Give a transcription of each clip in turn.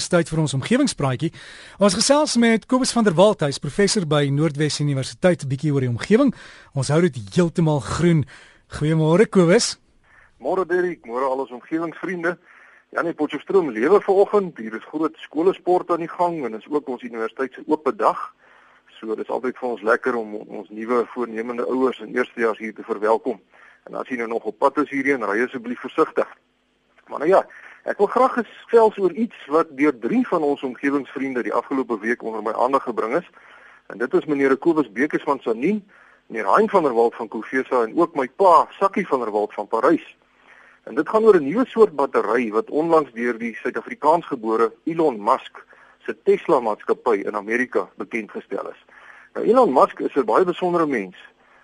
Dis tyd vir ons omgewingspraatjie. Ons gesels met Kobus van der Walt, hy's professor by Noordwes Universiteit, 'n bietjie oor die omgewing. Ons hou dit heeltemal groen. Goeiemôre Kobus. Môre Derek, môre al ons omgewingsvriende. Ja nee, Potchefstroom lewe vanoggend. Hier is groot skoolsport aan die gang en is ook ons universiteit se oop dag. So dis altyd vir ons lekker om ons nuwe voornemende ouers en eerstejaars hier te verwelkom. En as jy nou nog op pad is hierheen, ry asseblief versigtig. Maar nou ja, Ek wil graag gesels oor iets wat deur drie van ons omgewingsvriende die afgelope week onder my aandag gebring is. En dit is meneer Kobus Bekes van Sanin, meneer Hein van der Walt van Kofesa en ook my pa, Sakkie van der Walt van Parys. En dit gaan oor 'n nuwe soort battery wat onlangs deur die Suid-Afrikaansgebore Elon Musk se Tesla maatskappy in Amerika bekend gestel is. Nou Elon Musk is 'n baie besondere mens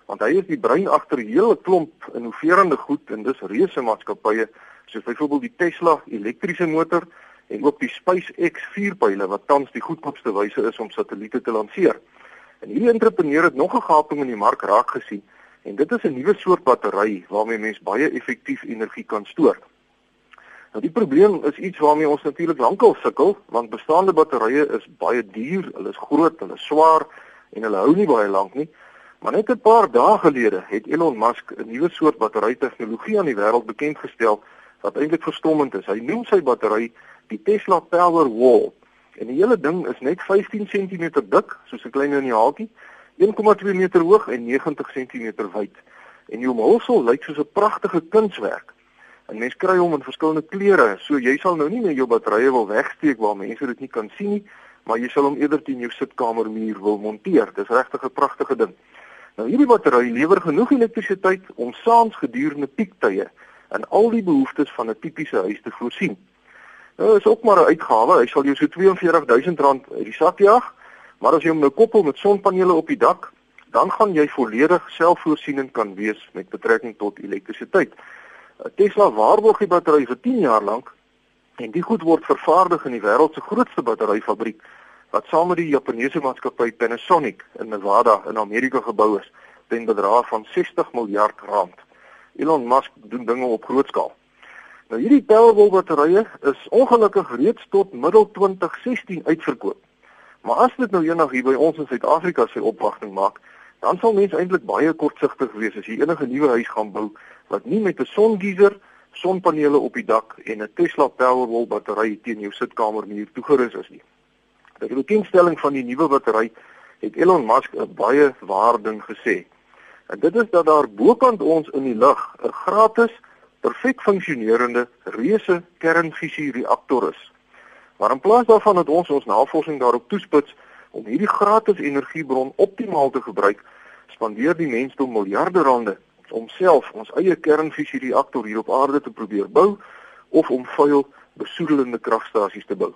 want hy is die brein agter 'n hele klomp innoverende goed en dis reuse maatskappye soos byvoorbeeld die Tesla elektriese motor en ook die SpaceX vuurpyle wat tans die goedkoopste wyse is om satelliete te lanseer. En hierdie entrepreneur het nog 'n gaping in die mark raak gesien en dit is 'n nuwe soort battery waarmee mens baie effektief energie kan stoor. Nou die probleem is iets waarmee ons natuurlik lankal sukkel want bestaande batterye is baie duur, hulle is groot, hulle is swaar en hulle hou nie baie lank nie. Maar net 'n paar dae gelede het Elon Musk 'n nuwe soort batterytegnologie aan die wêreld bekend gestel wat eintlik verstommend is. Hy noem sy battery die Tesla Powerwall. En die hele ding is net 15 cm dik, soos 'n klein liniaaltjie, 1,2 meter hoog en 90 cm wyd. En die omhulsel lyk soos 'n pragtige kunswerk. En mens kry hom in verskillende kleure, so jy sal nou nie meer jou batterye wil wegsteek waar mense dit nie kan sien nie, maar jy sal hom eerder teen jou sitkamermuur wil monteer. Dis regtig 'n pragtige ding. Nou hierdie battery lewer genoeg elektrisiteit om saans gedurende piektye en al die behoeftes van 'n tipiese huis te voorsien. Nou is ook maar 'n uitgawe. Hy sal jou so R42000 uit die sak jaag, maar as jy hom nou koppel met sonpanele op die dak, dan gaan jy volledig selfvoorsienend kan wees met betrekking tot elektrisiteit. Tesla waarborg die battery vir 10 jaar lank en die goed word vervaardig in die wêreld se grootste batteryfabriek wat saam met die Japannese maatskappy Panasonic in Nevada in Amerika gebou is ten bedrag van 60 miljard rand. Elon Musk doen dinge op groot skaal. Nou hierdie Powerwall batterye is ongelukkig reeds tot middel 2016 uitverkoop. Maar as dit nou eendag hier by ons in Suid-Afrika sy opwagting maak, dan sal mense eintlik baie kortsigtig wees as jy enige nuwe huis gaan bou wat nie met 'n songeyser, sonpanele op die dak en 'n Tesla Powerwall battery teen jou sitkamermuur toegerus is nie. By die bekendstelling van die nuwe battery het Elon Musk 'n baie waar ding gesê. En dit is dat daar bokant ons in die lug 'n gratis, perfek funksionerende reuse kernfusie reaktor is. Maar in plaas daarvan dat ons ons navorsing daarop toespits om hierdie gratis energiebron optimaal te gebruik, spandeer die mensdom miljarde rande om self ons eie kernfusie reaktor hier op aarde te probeer bou of om vuil besoedelende kragstasies te bou.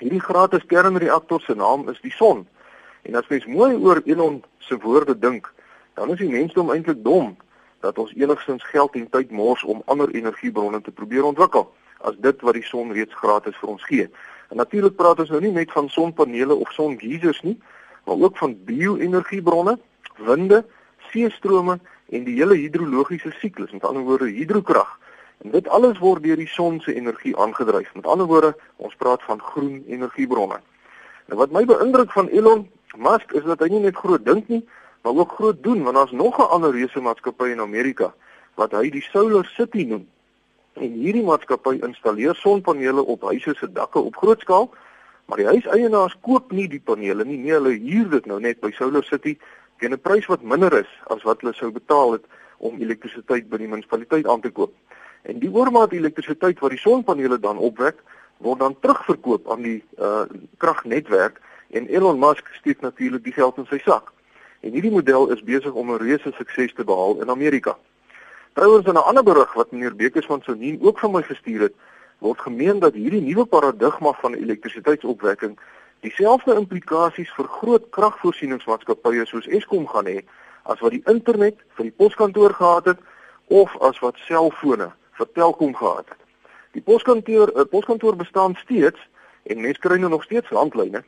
Hierdie gratis kernreaktor se naam is die son. En as mens mooi oor Elon se woorde dink, dan is die mensdom eintlik dom dat ons enigstens geld en tyd mors om ander energiebronne te probeer ontwikkel as dit wat die son reeds gratis vir ons gee. En natuurlik praat ons nou nie net van sonpanele of songeisers nie, maar ook van bio-energiebronne, winde, seestrome en die hele hidrologiese siklus, met ander woorde hidrokrag. En dit alles word deur die son se energie aangedryf. Met ander woorde, ons praat van groen energiebronne. Nou wat my beïndruk van Elon Musk is dat hy nie net groot dink nie, maar ook groot doen want daar's nog 'n ander reuse maatskappy in Amerika wat hy die Solar City noem. En hierdie maatskappy installeer sonpanele op huise se dakke op groot skaal, maar die huiseienaars koop nie die panele nie, nee, hulle huur dit nou net by Solar City teen 'n prys wat minder is as wat hulle sou betaal het om elektrisiteit by die munisipaliteit aan te koop. En die oormaat elektrisiteit wat die sonpanele dan opwek, word dan terugverkoop aan die uh kragnetwerk en Elon Musk steek natuurlik die geld in sy sak. En hierdie model is besig om 'n reuse sukses te behaal in Amerika. Trouwens in 'n ander berig wat meneer Bekes van Sonien ook van my gestuur het, word gemeen dat hierdie nuwe paradigma van elektrisiteitsopwekking dieselfde implikasies vir groot kragvoorsieningsmaatskappye soos Eskom gaan hê as wat die internet vir die poskantoor gehad het of as wat selfone vir Telkom gehad het. Die poskantoor 'n poskantoor bestaan steeds en mense kry nou nog steeds landlyne,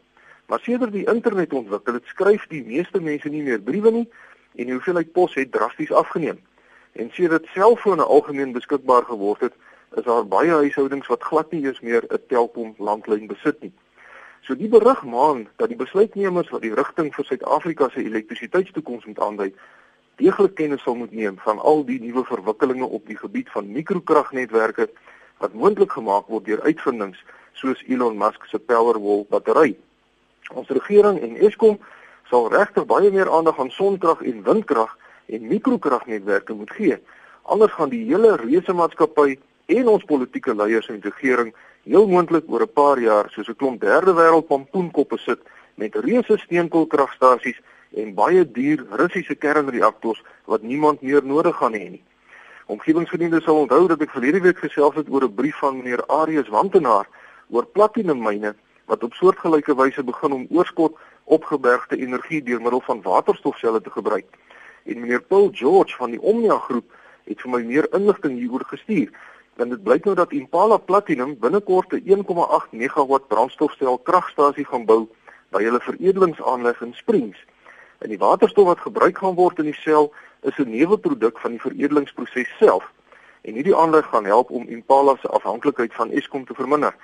Maar sedert die internet ontwikkel het, skryf die meeste mense nie meer briewe nie en die hoeveelheid pos het drasties afgeneem. En sedert selfone algemeen beskikbaar geword het, is daar baie huishoudings wat glad nie eens meer 'n Telkom landlyn besit nie. So die berig maan dat die besluitnemers wat die rigting vir Suid-Afrika se elektrisiteitstoekoms moet aandui, deeglik kennis sal moet neem van al die nuwe verwikkelinge op die gebied van mikrokragnetwerke wat moontlik gemaak word deur uitvindings soos Elon Musk se Powerwall battery. Ons regering en Eskom sal regtig baie meer aandag aan sonkrag en windkrag en mikrokragnetwerke moet gee. Anders gaan die hele reuse maatskappy en ons politieke leiers en regering heel moontlik oor 'n paar jaar soos 'n klomp derde wêreld pompoenkoppe sit met reuse steenkoolkragstasies en baie duur Russiese kernreaktors wat niemand meer nodig gaan hê nie. Omgewingsvriende sal onthou dat ek verlede week gesels het oor 'n brief van meneer Arius Wantenaar oor platinummyne wat op soortgelyke wyse begin om oorskot opgebergde energie deur middel van waterstofselle te gebruik. En meneer Paul George van die Omnia groep het vir my meer inligting hieroor gestuur. Dan dit blyk nou dat Impala Platinum binnekort 'n 1,8 megawatt brandstofstel kragstasie gaan bou by hulle veredelingsaanleg in Springs. En die waterstof wat gebruik gaan word in die sel is 'n neeweproduk van die veredelingsproses self. En hierdie aanleg gaan help om Impala se afhanklikheid van Eskom te verminder.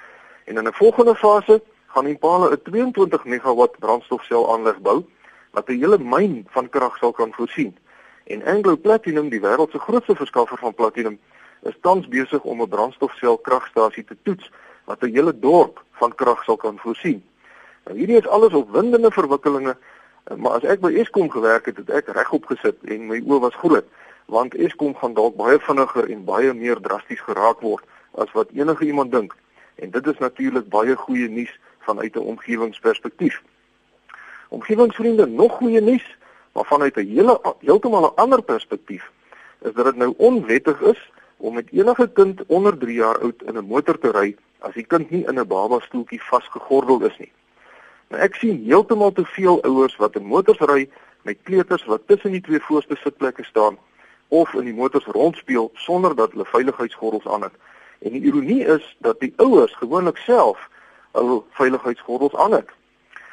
En in 'n volgende fase gaan Impala 'n 22 megawatt brandstofsel aanleg bou wat 'n hele myn van krag sal kan voorsien. En Anglo Platinum, die wêreld se grootste verskaffer van platinum, is tans besig om 'n brandstofsel kragstasie te toets wat 'n hele dorp van krag sal kan voorsien. Nou hierdie is alles opwindende verwikkelinge, maar as ek by Eskom gewerk het, het ek regop gesit en my oë was groot, want Eskom gaan dalk baie vinniger en baie meer drasties geraak word as wat enige iemand dink. En dit is natuurlik baie goeie nuus vanuit 'n omgewingsperspektief. Omgewingsvriende, nog goeie nuus, maar vanuit 'n hele heeltemal 'n ander perspektief, is dat dit nou onwettig is om met enige kind onder 3 jaar oud in 'n motor te ry as die kind nie in 'n baba stoeltjie vasgegordel is nie. Nou ek sien heeltemal te veel ouers wat in motors ry met kleuters wat tussen die twee voorste sitplekke staan of in die motors rondspeel sonder dat hulle veiligheidsgordels aan het. En die ironie is dat die ouers gewoonlik self hul veiligheidsgordels aan het.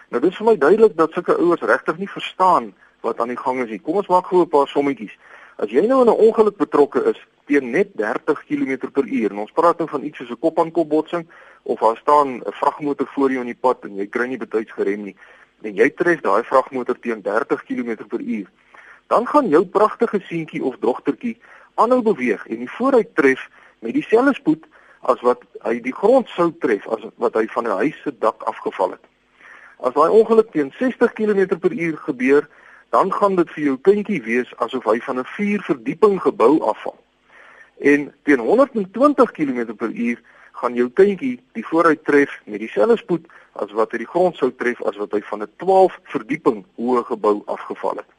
Nou dit is vir my duidelik dat sulke ouers regtig nie verstaan wat aan die gang is nie. Kom ons maak gou 'n paar sommetjies. As jy nou in 'n ongeluk betrokke is teen net 30 km/h en ons praat nou van iets soos 'n kop-aan-kop botsing of daar staan 'n vragmotor voor jou in die pad en jy kry nie betyds gerem nie en jy tref daai vragmotor teen 30 km/h dan gaan jou pragtige seentjie of dogtertjie aanhou beweeg en die vooruit tref met dieselfde spoed as wat hy die grond sou tref as wat hy van 'n huis se dak afgeval het. As daai ongeluk teen 60 km/h gebeur, dan gaan dit vir jou kindjie wees asof hy van 'n vier verdieping gebou afval. En teen 120 km/h gaan jou kindjie die vooruit tref met dieselfde spoed as wat hy die grond sou tref as wat hy van 'n 12 verdieping hoë gebou afgeval het.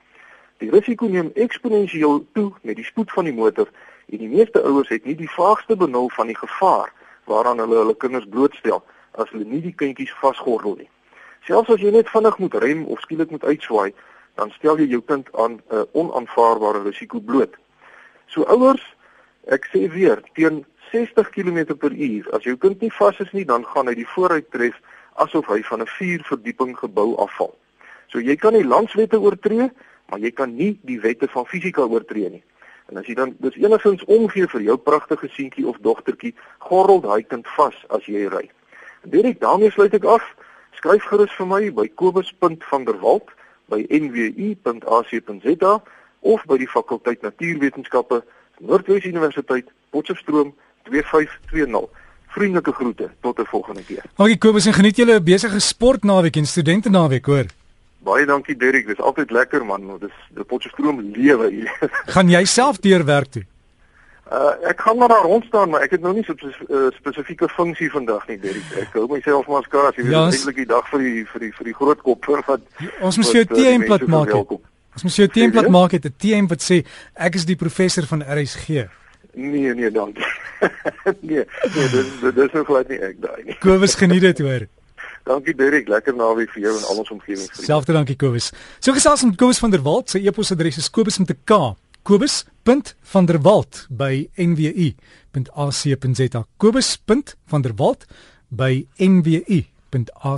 Die risiko neem eksponensieel toe met die spoed van die motor en die meeste ouers het nie die vaagste benul van die gevaar waaraan hulle hulle kinders blootstel as hulle nie die kindjies vasgordel nie. Selfs as jy net vinnig moet rem of skielik moet uitswaai, dan stel jy jou kind aan 'n uh, onaanvaarbare risiko bloot. So ouers, ek sê weer, teen 60 km/h, as jou kind nie vas is nie, dan gaan hy die vooruit tref asof hy van 'n vier verdieping gebou afval. So jy kan nie landswette oortree, maar jy kan nie die wette van fisika oortree nie. En as jy dan dis enigins omgee vir jou pragtige seentjie of dogtertjie, gorrel daai kind vas as jy ry. Direk daarmee sluit ek af. Skryf gerus vir my by kobus.vanderwalt by nwu.ac.za of by die fakulteit Natuurwetenskappe Noordwes Universiteit Potchefstroom 2520. Vriendelike groete tot 'n volgende keer. Dankie Kobus en geniet julle besige sportnaweek en studente naweek hoor. Baie dankie Derek, dis altyd lekker man, dis die Potchefstroom lewe hier. Gaan jy self deur werk toe? Uh ek gaan maar daar rond staan, maar ek het nou nie so 'n uh, spesifieke funksie vandag nie, Derek. Ek hou myself maar skaars, jy weet, ja, eintlik die dag vir die vir die vir die groot kop vir wat Ons moet jou uh, template maak. Ons moet jou template maak, 'n TM wat sê ek is die professor van RSG. Nee, nee, dankie. nee, nee, dis dis nou glad nie ek daai nie. Kobus geniet dit hoor. Dankie Derek, lekker naweek vir jou en al ons omgewing. Selfde dankie Kobus. So gesels met Kobus van der Walt, sy e-posadres is kobus met 'n K kobus.vanderwalt by nwu.ac.za kobus.vanderwalt by nwu.ac.za